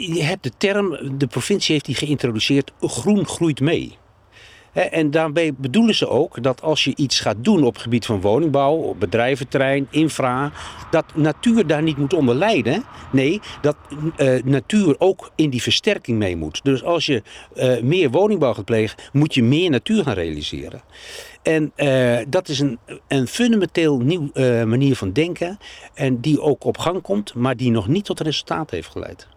je hebt de term, de provincie heeft die geïntroduceerd, groen groeit mee. En daarmee bedoelen ze ook dat als je iets gaat doen op het gebied van woningbouw, bedrijventerrein, infra, dat natuur daar niet moet onder lijden. Nee, dat uh, natuur ook in die versterking mee moet. Dus als je uh, meer woningbouw gaat plegen, moet je meer natuur gaan realiseren. En uh, dat is een, een fundamenteel nieuw manier van denken. En die ook op gang komt, maar die nog niet tot resultaat heeft geleid.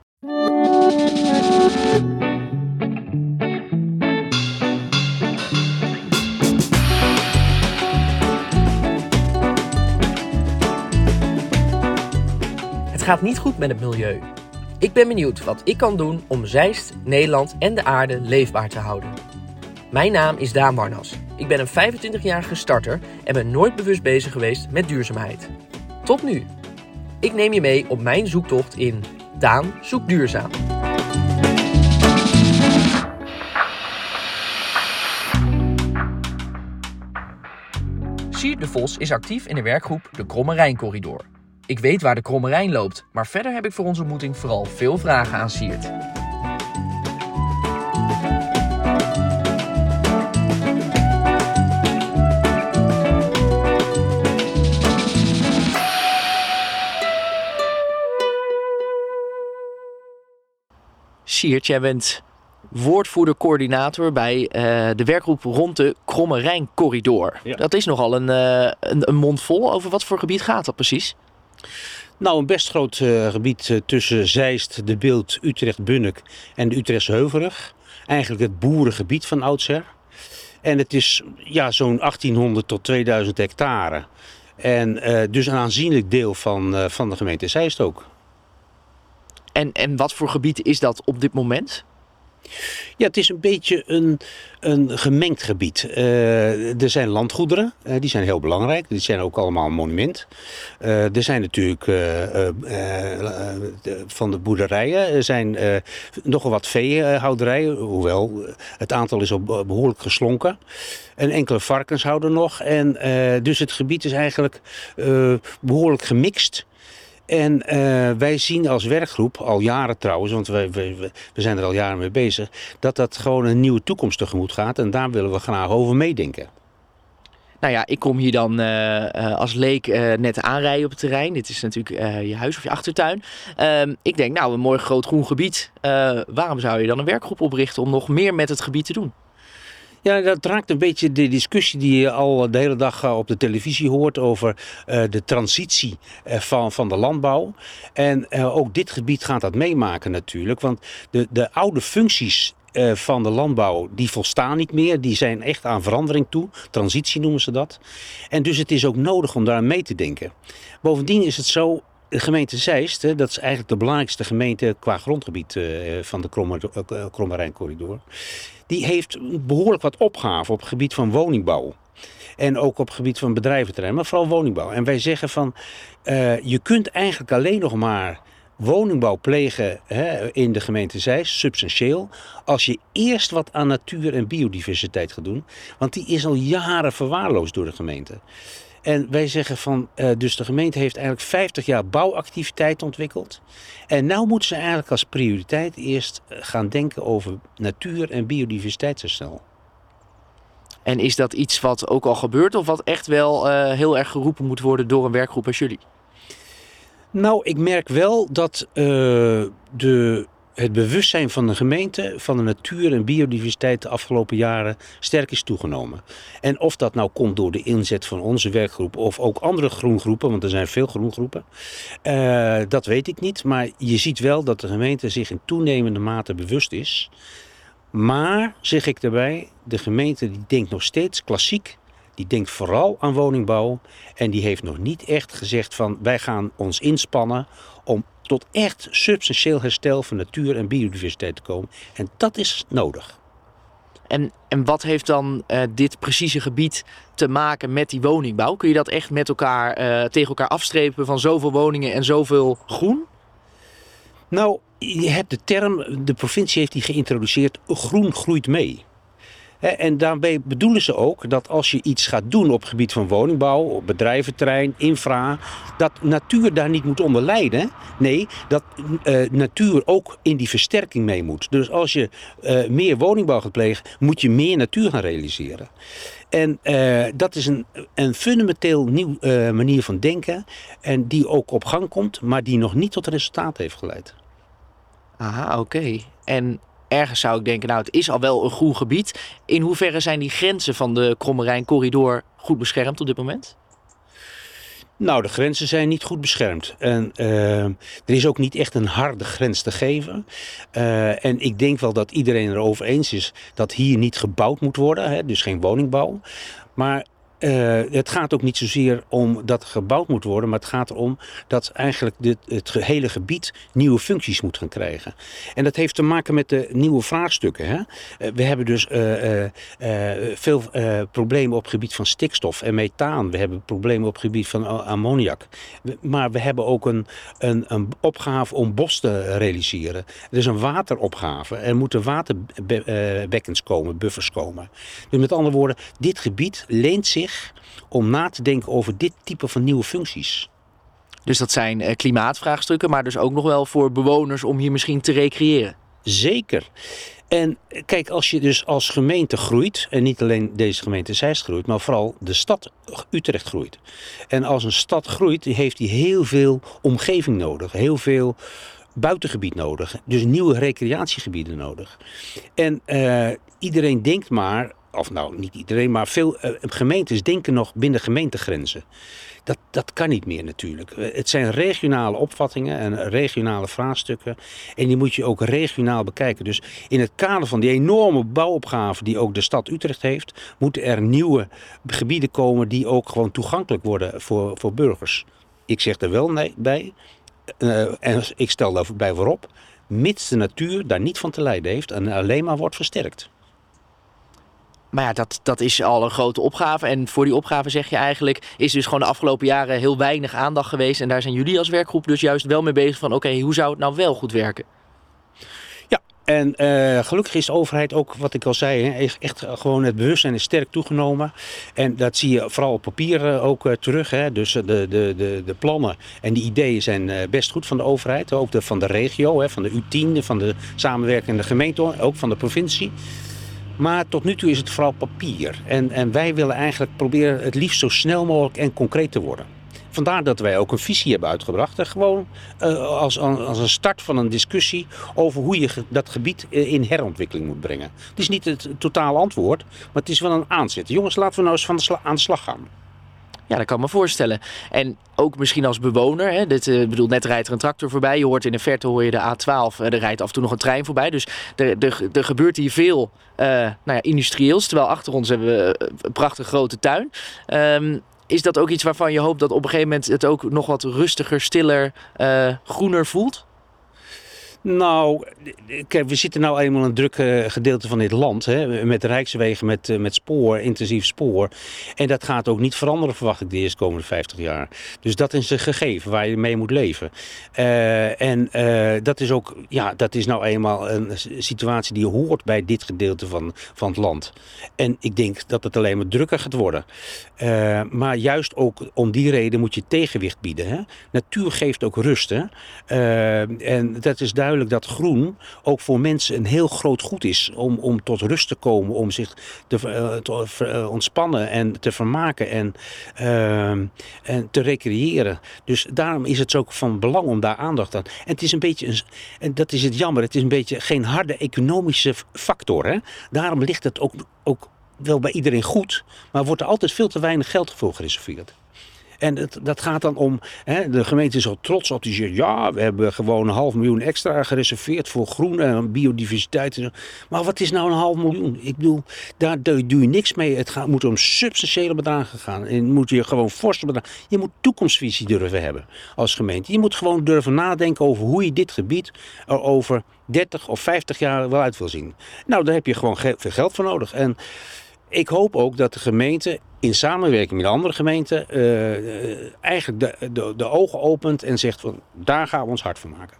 Gaat niet goed met het milieu. Ik ben benieuwd wat ik kan doen om Zeist, Nederland en de aarde leefbaar te houden. Mijn naam is Daan Warnas. Ik ben een 25-jarige starter en ben nooit bewust bezig geweest met duurzaamheid. Tot nu. Ik neem je mee op mijn zoektocht in Daan zoekt duurzaam. Siert de Vos is actief in de werkgroep de Kromme Rijncorridor. Ik weet waar de Kromme Rijn loopt, maar verder heb ik voor onze ontmoeting vooral veel vragen aan Siert. Siert, jij bent woordvoerder-coördinator bij uh, de werkgroep rond de Kromme Rijn-corridor. Ja. Dat is nogal een, uh, een, een mond vol. Over wat voor gebied gaat dat precies? Nou, een best groot uh, gebied tussen Zeist, de Beeld, Utrecht, Bunnik en de Utrechtse Heuvelrug. Eigenlijk het boerengebied van oudsher. En het is ja, zo'n 1800 tot 2000 hectare. En dus een aanzienlijk deel van, van de gemeente Zeist ook. En, en wat voor gebied is dat op dit moment? Ja, het is een beetje een, een gemengd gebied. Uh, er zijn landgoederen, uh, die zijn heel belangrijk. Die zijn ook allemaal een monument. Uh, er zijn natuurlijk van de boerderijen, er zijn nogal wat veehouderijen, hoewel het aantal is al behoorlijk geslonken. En enkele varkens houden nog. En dus het gebied is eigenlijk behoorlijk gemixt. En uh, wij zien als werkgroep, al jaren trouwens, want we, we, zijn er al jaren mee bezig, dat dat gewoon een nieuwe toekomst tegemoet gaat. En daar willen we graag over meedenken. Nou ja, ik kom hier dan uh, als leek net aanrijden op het terrein. Dit is natuurlijk je huis of je achtertuin. Ehm, ik denk, nou, een mooi groot groen gebied. waarom zou je dan een werkgroep oprichten om nog meer met het gebied te doen? Ja, dat raakt een beetje de discussie die je al de hele dag eh, op de televisie hoort over uh, de transitie uh, van, van de landbouw. En ook dit gebied gaat dat meemaken natuurlijk. Want de, de oude functies van de landbouw, die volstaan niet meer. Die zijn echt aan verandering toe. Transitie noemen ze dat. En dus het is ook nodig om daar mee te denken. Bovendien is het zo, de gemeente Zeist, dat is eigenlijk de belangrijkste gemeente qua grondgebied van de Kromme, Rijncorridor die heeft behoorlijk wat opgave op het gebied van woningbouw. En ook op het gebied van bedrijventerrein, maar vooral woningbouw. En wij zeggen van, uh, je kunt eigenlijk alleen nog maar woningbouw plegen hè, in de gemeente Zeist, substantieel, als je eerst wat aan natuur en biodiversiteit gaat doen. Want die is al jaren verwaarloosd door de gemeente. En wij zeggen van, uh, dus de gemeente heeft eigenlijk 50 jaar bouwactiviteit ontwikkeld. En nu moeten ze eigenlijk als prioriteit eerst eh, gaan denken over natuur- en biodiversiteitsherstel. En is dat iets wat ook al gebeurt of wat echt wel uh, heel erg geroepen moet worden door een werkgroep als jullie? Nou, ik merk wel dat uh, de het bewustzijn van de gemeente van de natuur en biodiversiteit de afgelopen jaren sterk is toegenomen. En of dat nou komt door de inzet van onze werkgroep of ook andere groengroepen, want er zijn veel groengroepen, uh, dat weet ik niet. Maar je ziet wel dat de gemeente zich in toenemende mate bewust is. Maar, zeg ik daarbij, de gemeente die denkt nog steeds klassiek. Die denkt vooral aan woningbouw. En die heeft nog niet echt gezegd van wij gaan ons inspannen om tot echt substantieel herstel van natuur en biodiversiteit te komen. En dat is nodig. En, en wat heeft dan uh, dit precieze gebied te maken met die woningbouw? Kun je dat echt met elkaar uh, tegen elkaar afstrepen van zoveel woningen en zoveel groen? Nou, je hebt de term, de provincie heeft die geïntroduceerd, groen groeit mee. En daarbij bedoelen ze ook dat als je iets gaat doen op het gebied van woningbouw, bedrijventerrein, infra, dat natuur daar niet moet onder lijden. Nee, dat uh, natuur ook in die versterking mee moet. Dus als je uh, meer woningbouw gaat plegen, moet je meer natuur gaan realiseren. En uh, dat is een, een fundamenteel nieuw manier van denken. En die ook op gang komt, maar die nog niet tot resultaat heeft geleid. Aha, oké. En ergens zou ik denken, nou het is al wel een goed gebied. In hoeverre zijn die grenzen van de Kromme corridor goed beschermd op dit moment? Nou, de grenzen zijn niet goed beschermd. En uh, er is ook niet echt een harde grens te geven. Uh, en ik denk wel dat iedereen erover eens is dat hier niet gebouwd moet worden. Hè, dus geen woningbouw. Maar uh, het gaat ook niet zozeer om dat gebouwd moet worden, maar het gaat erom dat eigenlijk dit, het hele gebied nieuwe functies moet gaan krijgen. En dat heeft te maken met de nieuwe vraagstukken. Hè? Uh, we hebben dus uh, veel problemen op het gebied van stikstof en methaan. We hebben problemen op het gebied van ammoniak. Maar we hebben ook een, een, een opgave om bos te realiseren. Er is een wateropgave. Er moeten waterbekkens komen, buffers komen. Dus met andere woorden, dit gebied leent zich om na te denken over dit type van nieuwe functies. Dus dat zijn eh, klimaatvraagstukken, maar dus ook nog wel voor bewoners om hier misschien te recreëren. Zeker. En kijk, als je dus als gemeente groeit, en niet alleen deze gemeente Zeist groeit, maar vooral de stad Utrecht groeit. En als een stad groeit, heeft die heel veel omgeving nodig, heel veel buitengebied nodig, dus nieuwe recreatiegebieden nodig. En uh, iedereen denkt maar of nou niet iedereen, maar veel uh, gemeentes denken nog binnen gemeentegrenzen. Dat, dat kan niet meer natuurlijk. Eh, het zijn regionale opvattingen en regionale vraagstukken. En die moet je ook regionaal bekijken. Dus in het kader van die enorme bouwopgave die ook de stad Utrecht heeft, moeten er nieuwe gebieden komen die ook gewoon toegankelijk worden voor, voor burgers. Ik zeg er wel nee bij. Uh, en ik stel daarbij voorop, mits de natuur daar niet van te lijden heeft en alleen maar wordt versterkt. Maar ja, dat, dat is al een grote opgave. En voor die opgave zeg je eigenlijk, is dus gewoon de afgelopen jaren heel weinig aandacht geweest. En daar zijn jullie als werkgroep dus juist wel mee bezig van, oké, hoe zou het nou wel goed werken? Ja, en uh, gelukkig is de overheid ook, wat ik al zei, hè, echt gewoon het bewustzijn is sterk toegenomen. En dat zie je vooral op papier uh, ook terug. Hè. Dus de, de, de, de plannen en de ideeën zijn best goed van de overheid. Ook van de regio, hè, van de U10, van de samenwerkende gemeente, ook van de provincie. Maar tot nu toe is het vooral papier. En, en wij willen eigenlijk proberen het liefst zo snel mogelijk en concreet te worden. Vandaar dat wij ook een visie hebben uitgebracht. En gewoon uh, als, als een start van een discussie over hoe je dat gebied in herontwikkeling moet brengen. Het is niet het totale antwoord, maar het is wel een aanzet. Jongens, laten we nou eens van de aan de slag gaan. Ja, dat kan ik me voorstellen. En ook misschien als bewoner. Hè, dit, uh, bedoel, net rijdt er een tractor voorbij. Je hoort in de verte hoor je de A12. Uh, er rijdt af en toe nog een trein voorbij. Dus er, er, gebeurt hier veel uh, nou ja, industrieels. Terwijl achter ons hebben we een prachtige grote tuin. Um, is dat ook iets waarvan je hoopt dat op een gegeven moment het ook nog wat rustiger, stiller, groener voelt? Nou, kijk, we zitten nou eenmaal een druk gedeelte van dit land. Hè, met rijkswegen, met, met spoor, intensief spoor. En dat gaat ook niet veranderen, verwacht ik, de eerste komende 50 jaar. Dus dat is een gegeven waar je mee moet leven. Uh, en dat is ook, ja, dat is nou eenmaal een situatie die hoort bij dit gedeelte van, van het land. En ik denk dat het alleen maar drukker gaat worden. Maar juist ook om die reden moet je tegenwicht bieden. Hè. Natuur geeft ook rust. Hè. en dat is duidelijk dat groen ook voor mensen een heel groot goed is. Om, om tot rust te komen, om zich te, uh, te uh, ontspannen en te vermaken en, en te recreëren. Dus daarom is het ook van belang om daar aandacht aan. En het is een beetje, een, en dat is het jammer, het is een beetje geen harde economische factor. Hè? Daarom ligt het ook, ook wel bij iedereen goed, maar wordt er altijd veel te weinig geld voor gereserveerd. En het, dat gaat dan om, hè, de gemeente is al trots op, die zegt ja, we hebben gewoon een half miljoen extra gereserveerd voor groen en biodiversiteit. Maar wat is nou een half miljoen? Ik bedoel, daar doe je niks mee. Het gaat, moet om substantiële bedragen gaan. En moet je gewoon forse bedragen. Je moet toekomstvisie durven hebben als gemeente. Je moet gewoon durven nadenken over hoe je dit gebied er over 30 of 50 jaar wel uit wil zien. Nou, daar heb je gewoon veel geld voor nodig. En ik hoop ook dat de gemeente in samenwerking met andere gemeenten uh, eigenlijk de, de, de, ogen opent en zegt van daar gaan we ons hard voor maken.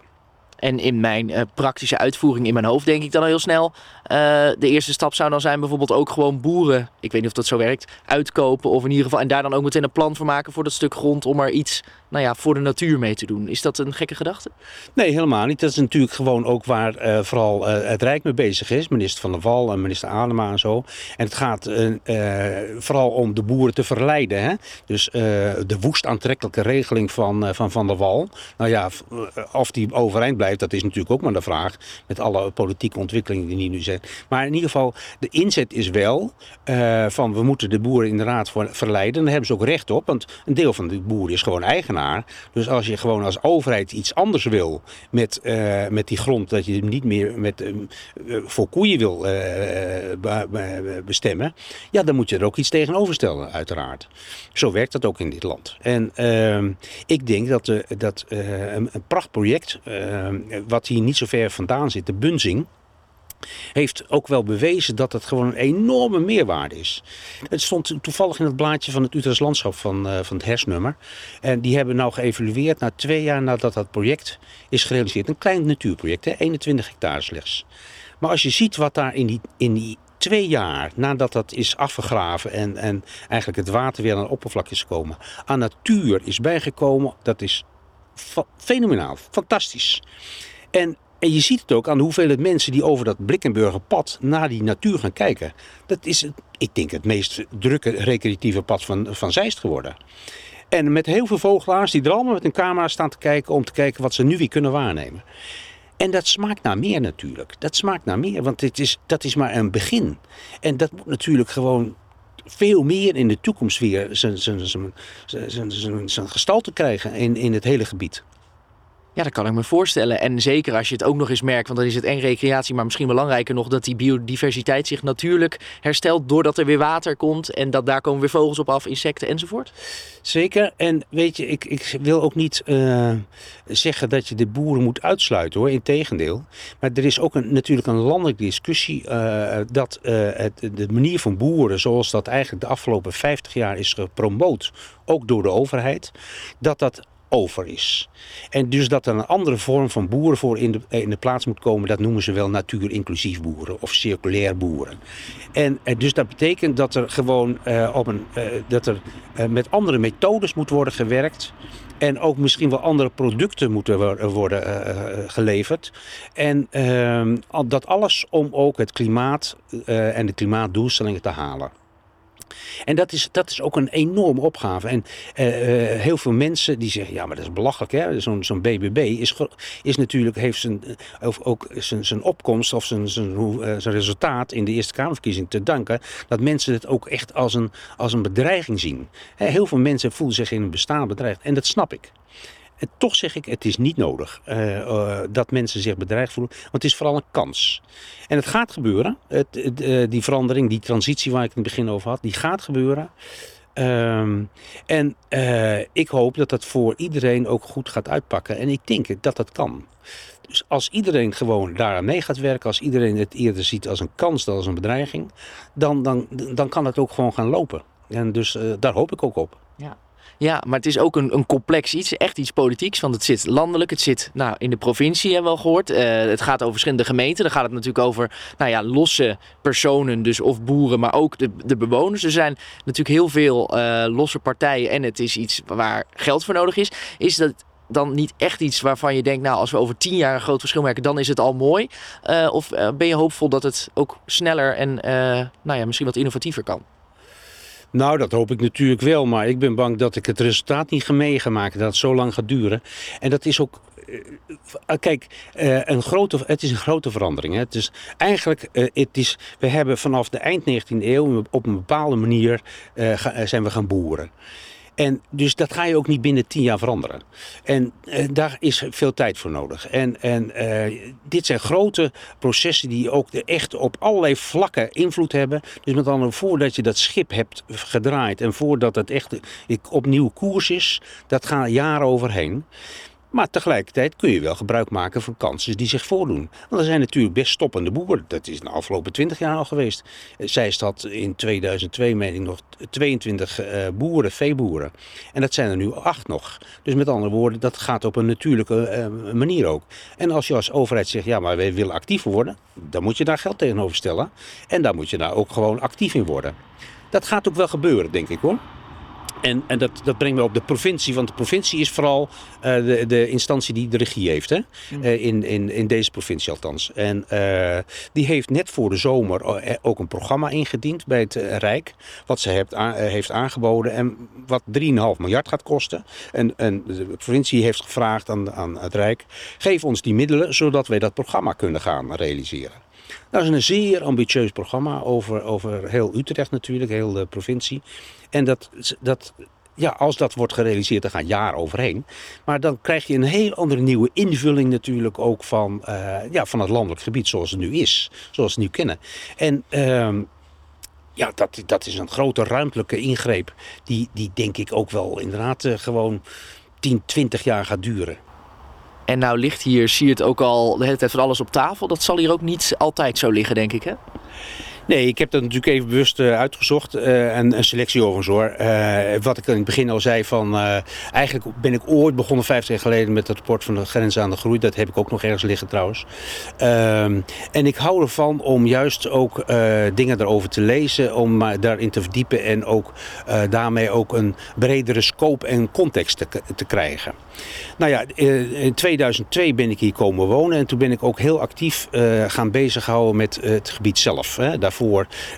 En in mijn uh, praktische uitvoering in mijn hoofd denk ik dan al heel snel. Uh, de eerste stap zou dan zijn bijvoorbeeld ook gewoon boeren, ik weet niet of dat zo werkt, uitkopen. Of in ieder geval, en daar dan ook meteen een plan voor maken voor dat stuk grond om er iets nou ja, voor de natuur mee te doen. Is dat een gekke gedachte? Nee, helemaal niet. Dat is natuurlijk gewoon ook waar uh, vooral het Rijk mee bezig is. Minister Van der Wal en minister Adema en zo. En het gaat vooral om de boeren te verleiden. Hè? Dus de woest aantrekkelijke regeling van Van, van der Wal. Nou ja, of die overeind blijft dat is natuurlijk ook maar de vraag. Met alle politieke ontwikkelingen die nu zijn. Maar in ieder geval, de inzet is wel uh, van we moeten de boeren inderdaad voor, verleiden. Daar hebben ze ook recht op. Want een deel van de boeren is gewoon eigenaar. Dus als je gewoon als overheid iets anders wil met, uh, met die grond. Dat je hem niet meer met, uh, voor koeien wil bestemmen. Ja, dan moet je er ook iets tegenover stellen, uiteraard. Zo werkt dat ook in dit land. En ehm, ik denk dat, dat een, een prachtproject Ehm, wat hier niet zo ver vandaan zit, de Bunzing heeft ook wel bewezen dat het gewoon een enorme meerwaarde is. Het stond toevallig in het blaadje van het Utrechts Landschap van, uh, van het hersnummer. En die hebben nou geëvalueerd na twee jaar nadat dat project is gerealiseerd. Een klein natuurproject, hè, 21 hectare slechts. Maar als je ziet wat daar in die, in die twee jaar nadat dat is afgegraven en, en eigenlijk het water weer aan het oppervlak is gekomen, aan natuur is bijgekomen, dat is fenomenaal, fantastisch. En, en je ziet het ook aan de hoeveelheid mensen die over dat Blikkenburger pad naar die natuur gaan kijken. Dat is, ik denk, het meest drukke recreatieve pad van, van Zeist geworden. En met heel veel vogelaars die er allemaal met een camera staan te kijken om te kijken wat ze nu weer kunnen waarnemen. En dat smaakt naar meer natuurlijk. Dat smaakt naar meer, want dit is, dat is maar een begin. En dat moet natuurlijk gewoon veel meer in de toekomst weer zijn, zijn, zijn, zijn, zijn gestalte krijgen in, in het hele gebied. Ja, dat kan ik me voorstellen. En zeker als je het ook nog eens merkt, want dan is het en recreatie, maar misschien belangrijker nog dat die biodiversiteit zich natuurlijk herstelt doordat er weer water komt en dat daar komen weer vogels op af, insecten enzovoort. Zeker. En weet je, ik, ik wil ook niet uh, zeggen dat je de boeren moet uitsluiten hoor, integendeel. Maar er is ook een, natuurlijk een landelijke discussie uh, dat uh, het, de manier van boeren, zoals dat eigenlijk de afgelopen 50 jaar is gepromoot, ook door de overheid, dat dat over is. En dus dat er een andere vorm van boeren voor in de, in de plaats moet komen, dat noemen ze wel natuur-inclusief boeren of circulair boeren. En eh, dus dat betekent dat er gewoon uh, op een, dat er met andere methodes moet worden gewerkt. En ook misschien wel andere producten moeten worden geleverd. En ehm, dat alles om ook het klimaat en de klimaatdoelstellingen te halen. En dat is, dat is ook een enorme opgave. En uh, uh, heel veel mensen die zeggen, ja, maar dat is belachelijk. hè. Zo'n zo'n BBB is, is natuurlijk, heeft zijn, of ook zijn, zijn opkomst of zijn, zijn, zijn resultaat in de Eerste Kamerverkiezing te danken. Dat mensen het ook echt als een, als een bedreiging zien. Heel veel mensen voelen zich in een bestaan bedreigd. En dat snap ik. En toch zeg ik, het is niet nodig uh, uh, dat mensen zich bedreigd voelen. Want het is vooral een kans. En het gaat gebeuren. Het, uh, die verandering, die transitie waar ik in het begin over had, die gaat gebeuren. Um, en ik hoop dat dat voor iedereen ook goed gaat uitpakken. En ik denk dat dat kan. Dus als iedereen gewoon daaraan mee gaat werken, als iedereen het eerder ziet als een kans dan als een bedreiging, dan, dan, dan kan het ook gewoon gaan lopen. En dus daar hoop ik ook op. Ja. Ja, maar het is ook een, een complex iets, echt iets politieks. Want het zit landelijk, het zit nou, in de provincie, hebben we al gehoord. Uh, het gaat over verschillende gemeenten. Dan gaat het natuurlijk over nou ja, losse personen, dus of boeren, maar ook de, de bewoners. Er zijn natuurlijk heel veel uh, losse partijen en het is iets waar geld voor nodig is. Is dat dan niet echt iets waarvan je denkt, nou, als we over tien jaar een groot verschil merken, dan is het al mooi? Uh, of ben je hoopvol dat het ook sneller en nou ja, misschien wat innovatiever kan? Nou, dat hoop ik natuurlijk wel. Maar ik ben bang dat ik het resultaat niet mee ga maken. Dat het zo lang gaat duren. En dat is ook uh, kijk, uh, een grote, het is een grote verandering. Het is eigenlijk, het is, we hebben vanaf de eind 19e eeuw op een bepaalde manier ga, zijn we gaan boeren. En dus dat ga je ook niet binnen tien jaar veranderen. En uh, daar is veel tijd voor nodig. En, en uh, dit zijn grote processen die ook echt op allerlei vlakken invloed hebben. Dus met andere voordat je dat schip hebt gedraaid en voordat het echt opnieuw koers is, dat gaat jaren overheen. Maar tegelijkertijd kun je wel gebruik maken van kansen die zich voordoen. Want er zijn natuurlijk best stoppende boeren. Dat is de afgelopen 20 jaar al geweest. Zij had in 2002, meen ik nog, 22 uh, boeren, veeboeren. En dat zijn er nu acht nog. Dus met andere woorden, dat gaat op een natuurlijke uh, manier ook. En als je als overheid zegt, ja, maar wij willen actiever worden, dan moet je daar geld tegenover stellen. En daar moet je daar ook gewoon actief in worden. Dat gaat ook wel gebeuren, denk ik hoor. En, en dat, dat brengt me op de provincie, want de provincie is vooral uh, de, de instantie die de regie heeft, hè? Uh, in, in, in deze provincie althans. En uh, die heeft net voor de zomer ook een programma ingediend bij het Rijk, wat ze heeft, heeft aangeboden en wat 3,5 miljard gaat kosten. En, en de provincie heeft gevraagd aan, aan het Rijk, geef ons die middelen zodat wij dat programma kunnen gaan realiseren. Dat is een zeer ambitieus programma over, over heel Utrecht natuurlijk, heel de provincie. En dat, dat, ja, als dat wordt gerealiseerd, dan gaat jaar overheen. Maar dan krijg je een heel andere nieuwe invulling natuurlijk ook van, uh, ja, van het landelijk gebied zoals het nu is. Zoals we het nu kennen. En... Uh, ja, dat, dat is een grote ruimtelijke ingreep. Die, die denk ik ook wel inderdaad uh, gewoon 10, 20 jaar gaat duren. En nou ligt hier, zie je het ook al de hele tijd van alles op tafel. Dat zal hier ook niet altijd zo liggen, denk ik, hè? Nee, ik heb dat natuurlijk even bewust uh, uitgezocht. Uh, en een selectie overigens hoor. Uh, wat ik in het begin al zei van... eigenlijk ben ik ooit begonnen 50 jaar geleden met het rapport van de grens aan de groei. Dat heb ik ook nog ergens liggen trouwens. Ehm, en ik hou ervan om juist ook dingen erover te lezen. Om daarin te verdiepen. En ook daarmee ook een bredere scope en context te, te krijgen. Nou ja, in 2002 ben ik hier komen wonen. En toen ben ik ook heel actief gaan bezighouden met het gebied zelf. Hè. Daarvoor,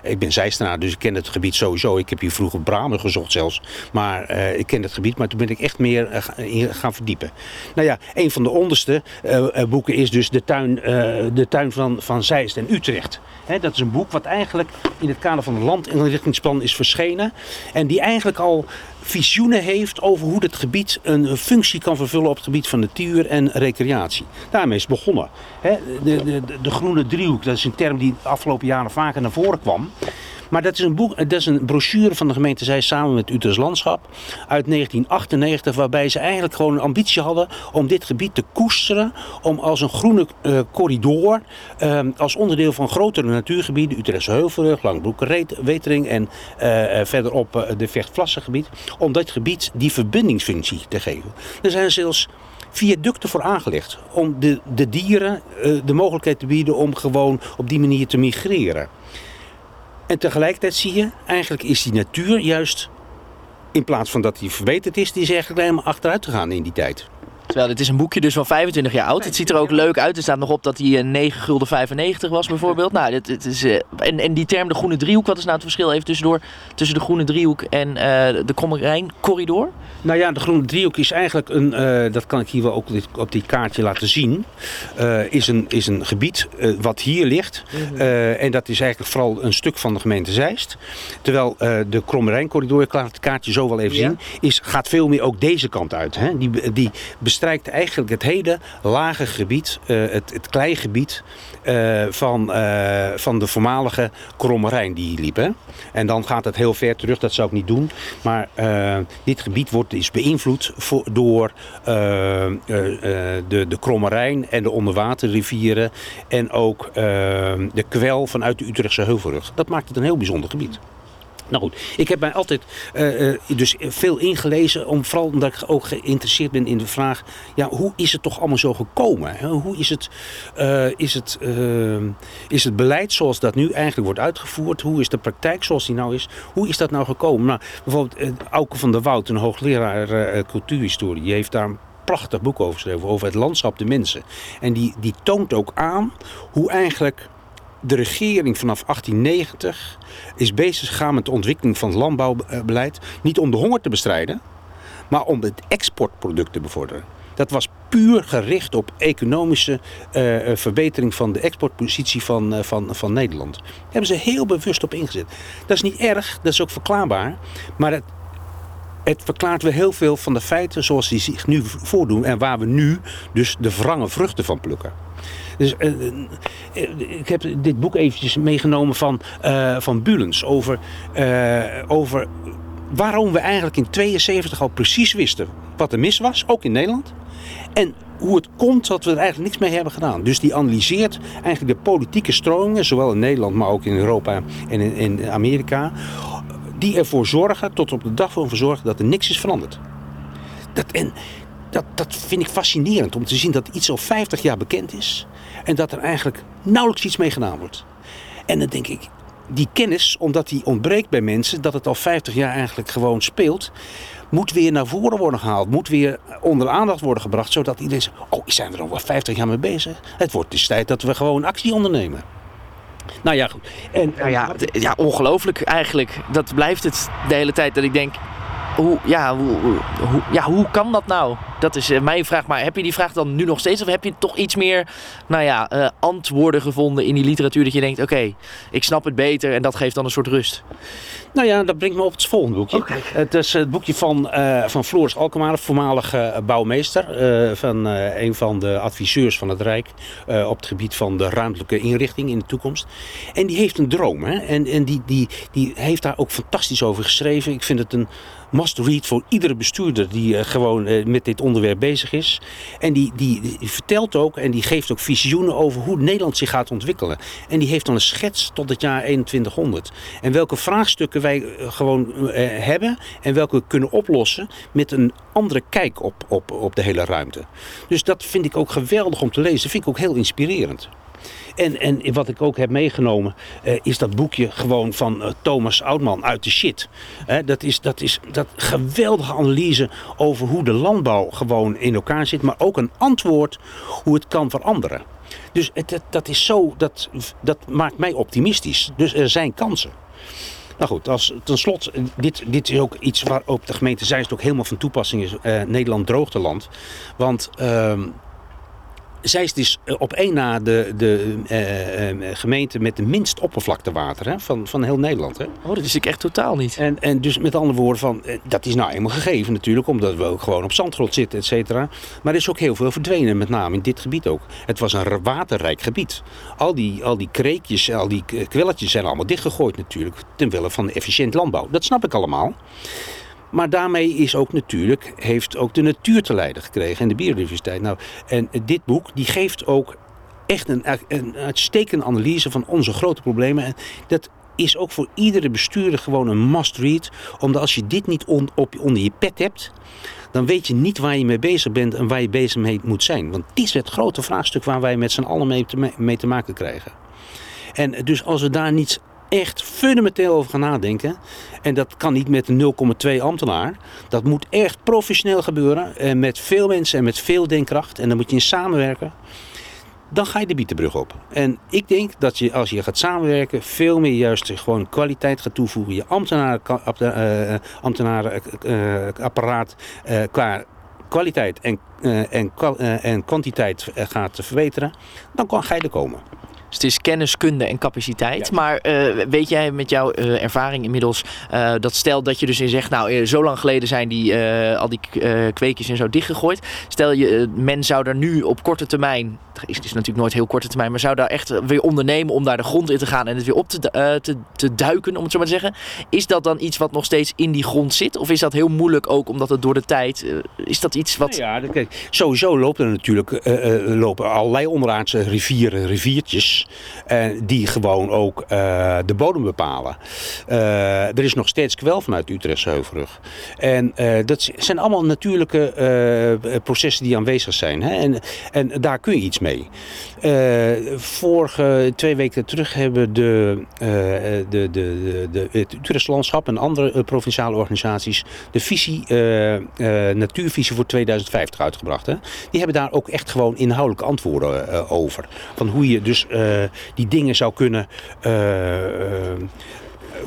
ik ben Zeisteraar, dus ik ken het gebied sowieso. Ik heb hier vroeger Bramen gezocht zelfs. Maar uh, ik ken het gebied, maar toen ben ik echt meer uh, gaan verdiepen. Nou ja, een van de onderste uh, boeken is dus de tuin, de tuin van, van Zeist en Utrecht. Dat is een boek wat eigenlijk in het kader van het landinrichtingsplan is verschenen. En die eigenlijk al visioenen heeft over hoe het gebied een functie kan vervullen op het gebied van natuur en recreatie. Daarmee is het begonnen. de, de, de, groene driehoek, dat is een term die de afgelopen jaren vaker naar voren kwam. Maar dat is een, boek, dat is een brochure van de gemeente Zij samen met Utrechts Landschap uit 1998. Waarbij ze eigenlijk gewoon een ambitie hadden om dit gebied te koesteren. Om als een groene uh, corridor, uh, als onderdeel van grotere natuurgebieden. Utrechtse Heuvelrug, Langbroek, Wetering en uh, verderop de Vechtvlassengebied. Om dat gebied die verbindingsfunctie te geven. Er zijn zelfs viaducten voor aangelegd. Om de, de dieren de mogelijkheid te bieden om gewoon op die manier te migreren. En tegelijkertijd zie je, eigenlijk is die natuur juist, in plaats van dat die verbeterd is, die is eigenlijk helemaal achteruit te gaan in die tijd. Terwijl dit is een boekje dus van 25 jaar oud. Het ziet er ook leuk uit. Er staat nog op dat hij 9 gulden 95 was bijvoorbeeld. Nou, dit, dit is, uh, en, en die term de groene driehoek, wat is nou het verschil even tussendoor tussen de groene driehoek en uh, de Kromme corridor? Nou ja, de groene driehoek is eigenlijk een, uh, dat kan ik hier wel ook op dit kaartje laten zien, is, een, is een gebied wat hier ligt. -hmm. en dat is eigenlijk vooral een stuk van de gemeente Zeist. Terwijl de Kromme corridor, ik laat het kaartje zo wel even ja. zien, is, gaat veel meer ook deze kant uit. Hè? Die, die bestrijkt eigenlijk het hele lage gebied, uh, het, het kleigebied uh, van, uh, van de voormalige Kromme die hier liep. Hè? En dan gaat het heel ver terug, dat zou ik niet doen. Maar dit gebied wordt, is beïnvloed voor, door de, de Kromme en de onderwaterrivieren en ook de kwel vanuit de Utrechtse Heuvelrug. Dat maakt het een heel bijzonder gebied. Nou goed, ik heb mij altijd uh, uh, dus veel ingelezen, om, vooral omdat ik ook geïnteresseerd ben in de vraag, ja, hoe is het toch allemaal zo gekomen? Hoe is het, uh, is het, is het beleid zoals dat nu eigenlijk wordt uitgevoerd? Hoe is de praktijk zoals die nou is? Hoe is dat nou gekomen? Nou, bijvoorbeeld Auke van der Woud, een hoogleraar cultuurhistorie, die heeft daar een prachtig boek over geschreven, over het landschap de mensen. En die, die toont ook aan hoe eigenlijk de regering vanaf 1890 is bezig gegaan met de ontwikkeling van het landbouwbeleid. Niet om de honger te bestrijden, maar om het exportproduct te bevorderen. Dat was puur gericht op economische uh, verbetering van de exportpositie van, uh, van, van Nederland. Daar hebben ze heel bewust op ingezet. Dat is niet erg, dat is ook verklaarbaar. Maar het, het verklaart weer heel veel van de feiten zoals die zich nu voordoen. En waar we nu dus de wrange vruchten van plukken. Dus uh, ik heb dit boek eventjes meegenomen van, uh, van Bulens over, over waarom we eigenlijk in 72 al precies wisten wat er mis was, ook in Nederland. En hoe het komt dat we er eigenlijk niks mee hebben gedaan. Dus die analyseert eigenlijk de politieke stromingen, zowel in Nederland, maar ook in Europa en in, in Amerika, die ervoor zorgen, tot op de dag van zorgen, dat er niks is veranderd. Dat, en dat, dat vind ik fascinerend om te zien dat iets al 50 jaar bekend is en dat er eigenlijk nauwelijks iets mee gedaan wordt. En dan denk ik, die kennis, omdat die ontbreekt bij mensen, dat het al 50 jaar eigenlijk gewoon speelt, moet weer naar voren worden gehaald. Moet weer onder aandacht worden gebracht, zodat iedereen zegt, oh, zijn er al wel 50 jaar mee bezig? Het wordt dus tijd dat we gewoon actie ondernemen. Nou ja, goed. En, nou ja, ja, ongelooflijk eigenlijk. Dat blijft het de hele tijd dat ik denk, hoe, ja, hoe, hoe, ja, hoe kan dat nou? Dat is uh, mijn vraag. Maar heb je die vraag dan nu nog steeds? Of heb je toch iets meer nou ja, uh, antwoorden gevonden in die literatuur dat je denkt: oké, ik snap het beter en dat geeft dan een soort rust? Nou ja, dat brengt me op het volgende boekje. Het is het boekje van, uh, van Floris Alkemaar, voormalige bouwmeester. van een van de adviseurs van het Rijk op het gebied van de ruimtelijke inrichting in de toekomst. En die heeft een droom. Hè? En, en die, die, die heeft daar ook fantastisch over geschreven. Ik vind het een must read voor iedere bestuurder die gewoon met dit onderwerp bezig is. En die, die, die, vertelt ook en die geeft ook visioenen over hoe Nederland zich gaat ontwikkelen. En die heeft dan een schets tot het jaar 2100. En welke vraagstukken wij eh, gewoon eh, hebben en welke we kunnen oplossen met een andere kijk op, op, op de hele ruimte. Dus dat vind ik ook geweldig om te lezen. Dat vind ik ook heel inspirerend. En, en wat ik ook heb meegenomen uh, is dat boekje gewoon van Thomas Oudman uit de shit. Dat, is, dat is dat geweldige analyse over hoe de landbouw gewoon in elkaar zit. Maar ook een antwoord hoe het kan veranderen. Dus het, dat is zo, dat, dat maakt mij optimistisch. Dus er zijn kansen. Nou goed, als, ten slotte, dit, dit is ook iets waar op de gemeente Zeist ook helemaal van toepassing is. Nederland droogteland. Want ehm, zij is dus eh, op één na de, de uh, gemeente met de minst oppervlaktewater hè, van, van heel Nederland. Hè. Oh, dat wist ik echt totaal niet. En, en dus met andere woorden, van, dat is nou eenmaal gegeven natuurlijk, omdat we ook gewoon op zandgrond zitten, et cetera. Maar er is ook heel veel verdwenen, met name in dit gebied ook. Het was een waterrijk gebied. Al die, al die kreekjes, al die kwelletjes zijn allemaal dichtgegooid natuurlijk, ten wille van efficiënt landbouw. Dat snap ik allemaal. Maar daarmee is ook natuurlijk, heeft ook de natuur te lijden gekregen en de biodiversiteit. Nou, en dit boek die geeft ook echt een, een uitstekende analyse van onze grote problemen. En dat is ook voor iedere bestuurder gewoon een must-read. Omdat als je dit niet op, onder je pet hebt, dan weet je niet waar je mee bezig bent en waar je bezig mee moet zijn. Want dit is het grote vraagstuk waar wij met z'n allen mee te, mee te maken krijgen. En dus als we daar niet echt fundamenteel over gaan nadenken. En dat kan niet met een 0,2 ambtenaar. Dat moet echt professioneel gebeuren. En met veel mensen en met veel denkkracht. En dan moet je in samenwerken. Dan ga je de bietenbrug op. En ik denk dat je als je gaat samenwerken veel meer juist gewoon kwaliteit gaat toevoegen. Je ambtenarenapparaat ambtenaren, uh, uh, qua kwaliteit en, en, en kwantiteit gaat verbeteren. Dan ga je er komen. Dus het is kennis, kunde en capaciteit. Maar uh, weet jij met jouw uh, ervaring inmiddels uh, dat stel dat je dus in zegt, nou zo lang geleden zijn die, al die kweekjes en zo dichtgegooid. Stel je, men zou daar nu op korte termijn, het is dus natuurlijk nooit heel korte termijn, maar zou daar echt weer ondernemen om daar de grond in te gaan en het weer op te, te, te duiken, om het zo maar te zeggen. Is dat dan iets wat nog steeds in die grond zit? Of is dat heel moeilijk ook omdat het door de tijd, is dat iets wat... Nou ja, kijk, sowieso lopen er natuurlijk lopen allerlei onderaardse rivieren, riviertjes en die gewoon ook uh, de bodem bepalen. Uh, er is nog steeds kwel vanuit Utrechtse Heuvelrug. En uh, dat zijn allemaal natuurlijke processen die aanwezig zijn. Hè? En, en daar kun je iets mee. vorige twee weken terug hebben de, de, de, de, het Utrechtse Landschap en andere provinciale organisaties de visie, natuurvisie voor 2050 uitgebracht. Hè? Die hebben daar ook echt gewoon inhoudelijke antwoorden over. Van hoe je dus eh, die dingen zou kunnen eh, eh,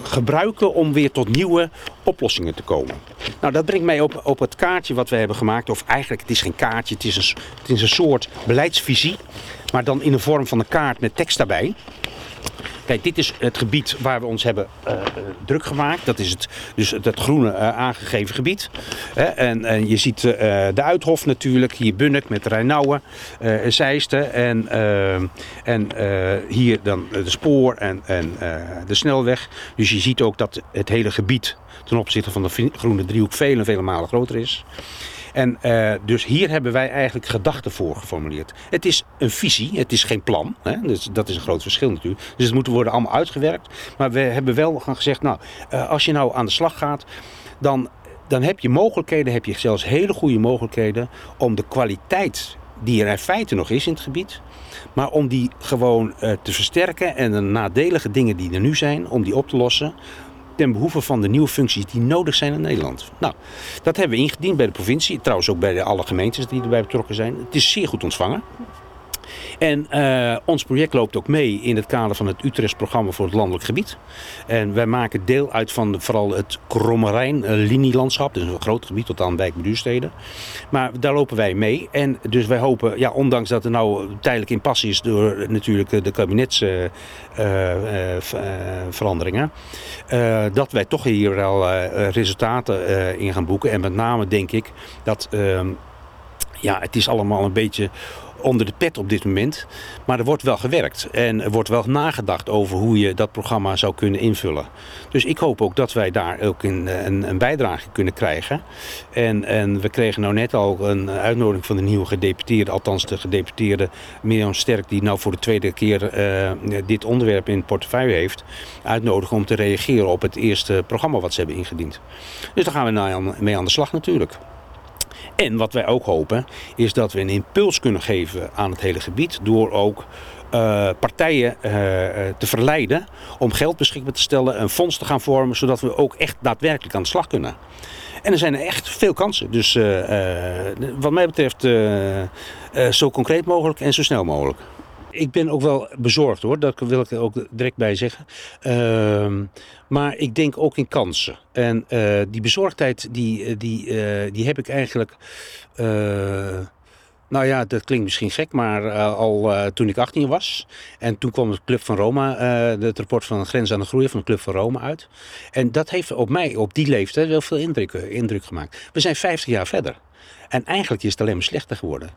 gebruiken om weer tot nieuwe oplossingen te komen. Nou, dat brengt mij op, op het kaartje wat we hebben gemaakt. Of eigenlijk, het is geen kaartje, het is een, het is een soort beleidsvisie. Maar dan in de vorm van een kaart met tekst daarbij. Kijk, dit is het gebied waar we ons hebben uh, druk gemaakt. Dat is het, dus het, groene uh, aangegeven gebied. en, en, je ziet de Uithof natuurlijk. Hier Bunnik met Rijnauwen, Zeisten. En, en hier dan de spoor en, en de snelweg. Dus je ziet ook dat het hele gebied ten opzichte van de groene driehoek vele, vele malen groter is. En dus hier hebben wij eigenlijk gedachten voor geformuleerd. Het is een visie, het is geen plan. Hè? Dus dat is een groot verschil natuurlijk. Dus het moet worden allemaal uitgewerkt. Maar we hebben wel gezegd, nou, als je nou aan de slag gaat, dan dan heb je mogelijkheden, heb je zelfs hele goede mogelijkheden om de kwaliteit die er in feite nog is in het gebied, maar om die gewoon uh, te versterken en de nadelige dingen die er nu zijn, om die op te lossen ten behoeve van de nieuwe functies die nodig zijn in Nederland. Nou, dat hebben we ingediend bij de provincie, trouwens ook bij alle gemeentes die erbij betrokken zijn. Het is zeer goed ontvangen. En uh, ons project loopt ook mee in het kader van het Utrechts programma voor het landelijk gebied. En wij maken deel uit van vooral het Krommerijn uh, linielandschap. Dus een groot gebied tot aan Wijk Beduursteden. Maar daar lopen wij mee. En dus wij hopen, ja, ondanks dat er nou tijdelijk in passie is door natuurlijk de kabinetsveranderingen. Uh, dat wij toch hier wel resultaten in gaan boeken. En met name denk ik dat ehm, ja, het is allemaal een beetje onder de pet op dit moment. Maar er wordt wel gewerkt. En er wordt wel nagedacht over hoe je dat programma zou kunnen invullen. Dus ik hoop ook dat wij daar ook een, een, bijdrage kunnen krijgen. En, en we kregen nou net al een uitnodiging van de nieuwe gedeputeerde, althans de gedeputeerde Mirjam Sterk, die nou voor de tweede keer uh, dit onderwerp in portefeuille heeft, uitnodigen om te reageren op het eerste programma wat ze hebben ingediend. Dus daar gaan we nou mee aan de slag natuurlijk. En wat wij ook hopen, is dat we een impuls kunnen geven aan het hele gebied door ook uh, partijen uh, te verleiden om geld beschikbaar te stellen, een fonds te gaan vormen, zodat we ook echt daadwerkelijk aan de slag kunnen. En er zijn echt veel kansen. Dus wat mij betreft zo concreet mogelijk en zo snel mogelijk ik ben ook wel bezorgd hoor, dat wil ik er ook direct bij zeggen. Uh, maar ik denk ook in kansen. En uh, die bezorgdheid, die, eh, die, uh, die heb ik eigenlijk. nou ja, dat klinkt misschien gek, maar al toen ik 18 was. En toen kwam het Club van Roma, het rapport van Grens aan de Groei van de Club van Roma uit. En dat heeft op mij op die leeftijd wel veel indruk, indruk gemaakt. We zijn 50 jaar verder. En eigenlijk is het alleen maar slechter geworden.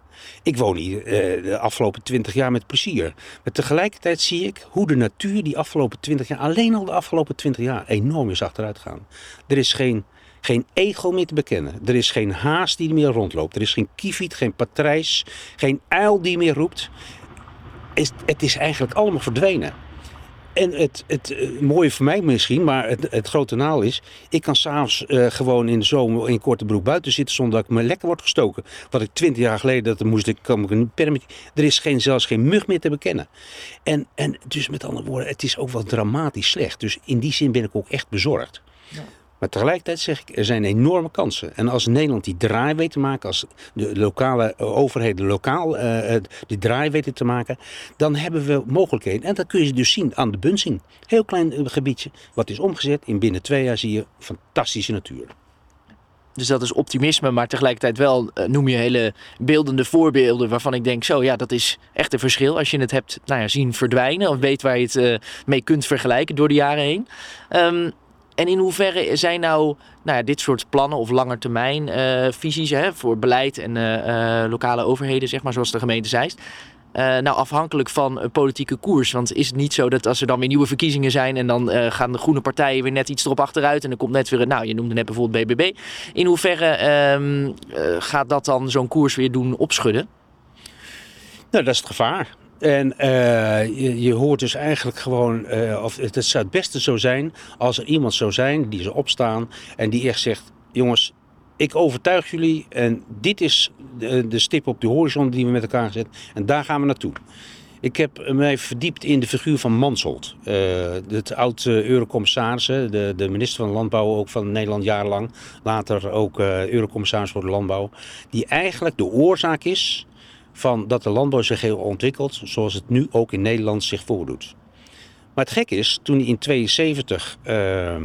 Ik woon hier uh, de afgelopen twintig jaar met plezier. Maar tegelijkertijd zie ik hoe de natuur die afgelopen twintig jaar, alleen al de afgelopen twintig jaar, enorm is achteruit gaan. Er is geen, geen egel meer te bekennen. Er is geen haas die meer rondloopt. Er is geen kieviet, geen patrijs, geen uil die meer roept. het is eigenlijk allemaal verdwenen. En het, het uh, mooie voor mij misschien, maar het, het grote naal is... ik kan s'avonds uh, gewoon in de zomer in korte broek buiten zitten... zonder dat ik me lekker word gestoken. Wat ik twintig jaar geleden, dat moest ik, kan ik niet permitteren. Er is geen, zelfs geen mug meer te bekennen. En, en dus met andere woorden, het is ook wel dramatisch slecht. Dus in die zin ben ik ook echt bezorgd. Ja. Maar tegelijkertijd zeg ik, er zijn enorme kansen. En als Nederland die draai weet te maken, als de lokale overheden lokaal uh, die draai weten te maken, dan hebben we mogelijkheden. En dat kun je dus zien aan de Bunzing. Heel klein eh, gebiedje, wat is omgezet. In binnen twee jaar zie je fantastische natuur. Dus dat is optimisme, maar tegelijkertijd wel noem je hele beeldende voorbeelden waarvan ik denk, zo ja, dat is echt een verschil als je het hebt nou ja, zien verdwijnen of weet waar je het mee kunt vergelijken door de jaren heen. Um, en in hoeverre zijn nou, nou ja, dit soort plannen of langetermijn uh, visies hè, voor beleid en uh, uh, lokale overheden, zeg maar, zoals de gemeente Zeist, nou afhankelijk van een politieke koers? Want is het niet zo dat als er dan weer nieuwe verkiezingen zijn en dan gaan de groene partijen weer net iets erop achteruit en dan komt net weer een, nou je noemde net bijvoorbeeld BBB. In hoeverre ehm, gaat dat dan zo'n koers weer doen opschudden? Nou, dat is het gevaar. En uh, je, hoort dus eigenlijk gewoon, uh, of het, zou het beste zo zijn als er iemand zou zijn die ze opstaan en die echt zegt: jongens, ik overtuig jullie en dit is de, de stip op de horizon die we met elkaar zetten en daar gaan we naartoe. Ik heb mij verdiept in de figuur van Mansholt. Uh, het oud-eurocommissaris, de, de, minister van Landbouw ook van Nederland jarenlang. Later ook uh, eurocommissaris voor de Landbouw. Die eigenlijk de oorzaak is van dat de landbouw zich heel ontwikkelt zoals het nu ook in Nederland zich voordoet. Maar het gek is, toen in 1972 uh,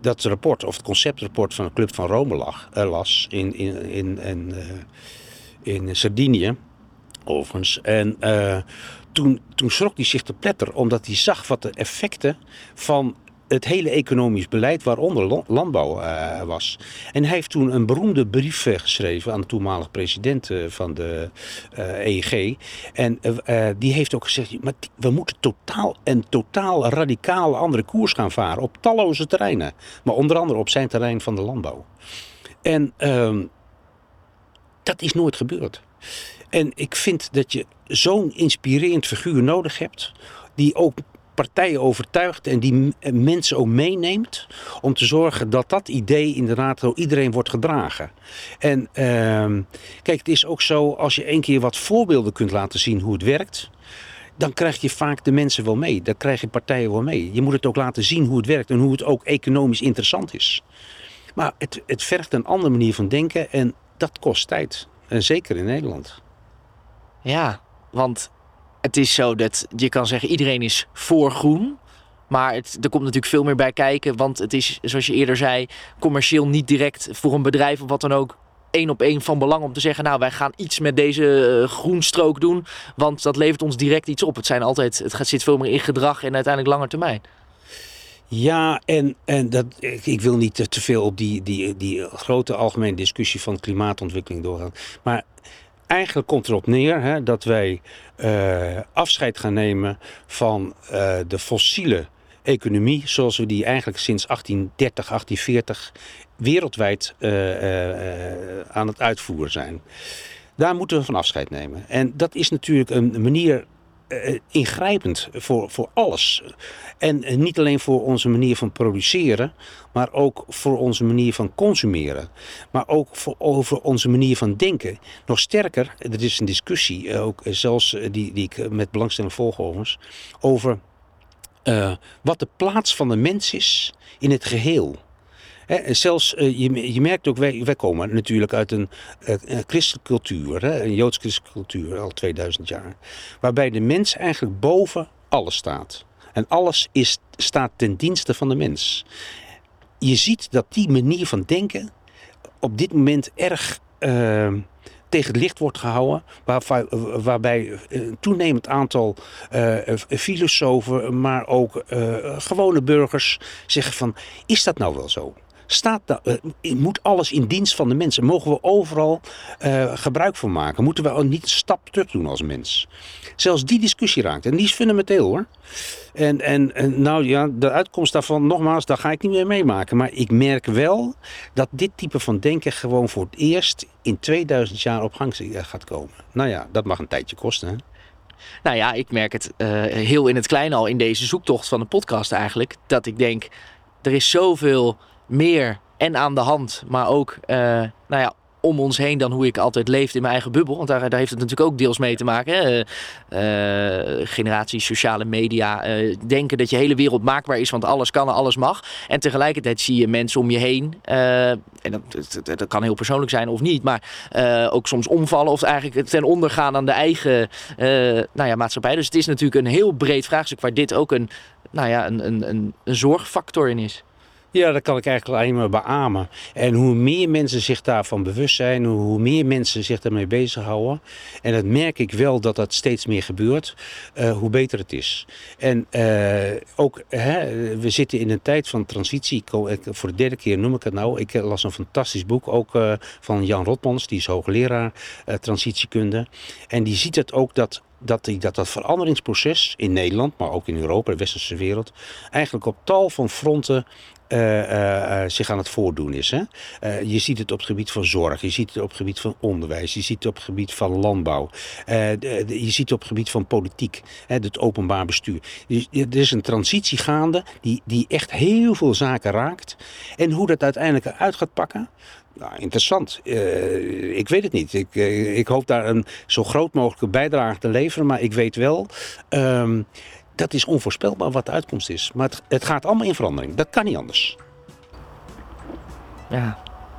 dat rapport, of het conceptrapport van de Club van Rome lag, las in, in, in, in, uh, in Sardinië, overigens. En uh, toen, toen schrok hij zich te pletter, omdat hij zag wat de effecten van het hele economisch beleid waaronder landbouw uh, was. En hij heeft toen een beroemde brief uh, geschreven aan de toenmalige president uh, van de EEG. En die heeft ook gezegd, maar we moeten totaal en totaal radicaal andere koers gaan varen op talloze terreinen. Maar onder andere op zijn terrein van de landbouw. En... Ehm, dat is nooit gebeurd. En ik vind dat je zo'n inspirerend figuur nodig hebt, die ook partijen overtuigt en die mensen ook meeneemt om te zorgen dat dat idee inderdaad door iedereen wordt gedragen. En ehm, kijk, het is ook zo als je één keer wat voorbeelden kunt laten zien hoe het werkt. Dan krijg je vaak de mensen wel mee. Dan krijg je partijen wel mee. Je moet het ook laten zien hoe het werkt en hoe het ook economisch interessant is. Maar het, het vergt een andere manier van denken en dat kost tijd. En zeker in Nederland. Ja, want het is zo dat je kan zeggen iedereen is voor groen. Maar het, er komt natuurlijk veel meer bij kijken. Want het is, zoals je eerder zei, commercieel niet direct voor een bedrijf of wat dan ook één op één van belang om te zeggen, nou wij gaan iets met deze uh, groenstrook doen, want dat levert ons direct iets op. Het, zijn altijd, het gaat, zit veel meer in gedrag en uiteindelijk langer termijn. Ja, en, en dat, ik, wil niet te, te veel op die, die, die grote algemene discussie van klimaatontwikkeling doorgaan. Maar eigenlijk komt erop neer hè, dat wij uh, afscheid gaan nemen van uh, de fossiele economie zoals we die eigenlijk sinds 1830, 1840 wereldwijd uh, aan het uitvoeren zijn. Daar moeten we van afscheid nemen. En dat is natuurlijk een manier uh, ingrijpend voor, voor alles. En uh, niet alleen voor onze manier van produceren, maar ook voor onze manier van consumeren. Maar ook voor, over onze manier van denken. Nog sterker, er is een discussie, uh, ook zelfs die, die ik met belangstelling volg over wat de plaats van de mens is in het geheel. He, zelfs, uh, je, je, merkt ook, wij, komen natuurlijk uit een, een christelijke cultuur, hè, een joods-christelijke cultuur al 2000 jaar. Waarbij de mens eigenlijk boven alles staat. En alles is, staat ten dienste van de mens. Je ziet dat die manier van denken op dit moment erg uh, tegen het licht wordt gehouden. Waar, waarbij een toenemend aantal filosofen, maar ook gewone burgers zeggen van... is dat nou wel zo? Staat dat, uh, moet alles in dienst van de mensen? Mogen we overal uh, gebruik van maken? Moeten we niet een stap terug doen als mens? Zelfs die discussie raakt. En die is fundamenteel hoor. En, en, en nou ja, de uitkomst daarvan, nogmaals, daar ga ik niet meer meemaken. Maar ik merk wel dat dit type van denken gewoon voor het eerst in 2000 jaar op gang gaat komen. Nou ja, dat mag een tijdje kosten. Hè? Nou ja, ik merk het heel in het klein al in deze zoektocht van de podcast eigenlijk. Dat ik denk, er is zoveel meer en aan de hand, maar ook uh, nou ja, om ons heen dan hoe ik altijd leefde in mijn eigen bubbel. Want daar, daar heeft het natuurlijk ook deels mee te maken. Hè? Uh, generatie sociale media. Denken dat je hele wereld maakbaar is, want alles kan en alles mag. En tegelijkertijd zie je mensen om je heen. En dat, dat, kan heel persoonlijk zijn of niet. Maar ook soms omvallen of eigenlijk ten onder gaan aan de eigen nou ja, maatschappij. Dus het is natuurlijk een heel breed vraagstuk waar dit ook een, nou ja, een, een, een zorgfactor in is. Ja, dat kan ik eigenlijk alleen maar beamen. En hoe meer mensen zich daarvan bewust zijn, hoe meer mensen zich daarmee bezighouden. En dat merk ik wel dat dat steeds meer gebeurt, uh, hoe beter het is. En uh, ook, hè, we zitten in een tijd van transitie. Voor de derde keer noem ik het nou. Ik las een fantastisch boek, ook van Jan Rotmans, die is hoogleraar transitiekunde. En die ziet het ook dat dat, die, dat dat veranderingsproces in Nederland, maar ook in Europa, de westerse wereld, eigenlijk op tal van fronten zich aan het voordoen is. Hè? Je ziet het op het gebied van zorg, je ziet het op het gebied van onderwijs, je ziet het op het gebied van landbouw, je ziet het op het gebied van politiek, hè, het openbaar bestuur. Er is een transitie gaande die, die echt heel veel zaken raakt. En hoe dat uiteindelijk uit gaat pakken, nou, interessant. Ik weet het niet. Ik, ik hoop daar een zo groot mogelijke bijdrage te leveren. Maar ik weet wel, um, dat is onvoorspelbaar wat de uitkomst is. Maar het, het, gaat allemaal in verandering. Dat kan niet anders. Ja,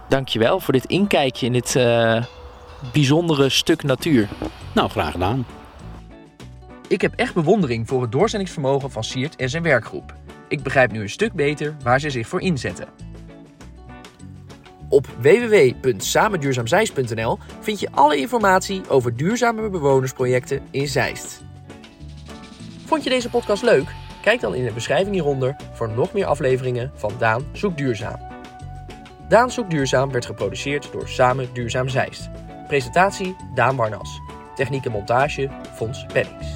dankjewel voor dit inkijkje in dit uh, bijzondere stuk natuur. Nou, graag gedaan. Ik heb echt bewondering voor het doorzettingsvermogen van Siert en zijn werkgroep. Ik begrijp nu een stuk beter waar ze zich voor inzetten. Op www.samenduurzaamzeist.nl vind je alle informatie over duurzame bewonersprojecten in Zeist. Vond je deze podcast leuk? Kijk dan in de beschrijving hieronder voor nog meer afleveringen van Daan Zoekt Duurzaam. Daan Zoekt Duurzaam werd geproduceerd door Samen Duurzaam Zeist. Presentatie Daan Warnas. Techniek en montage Fons Pennings.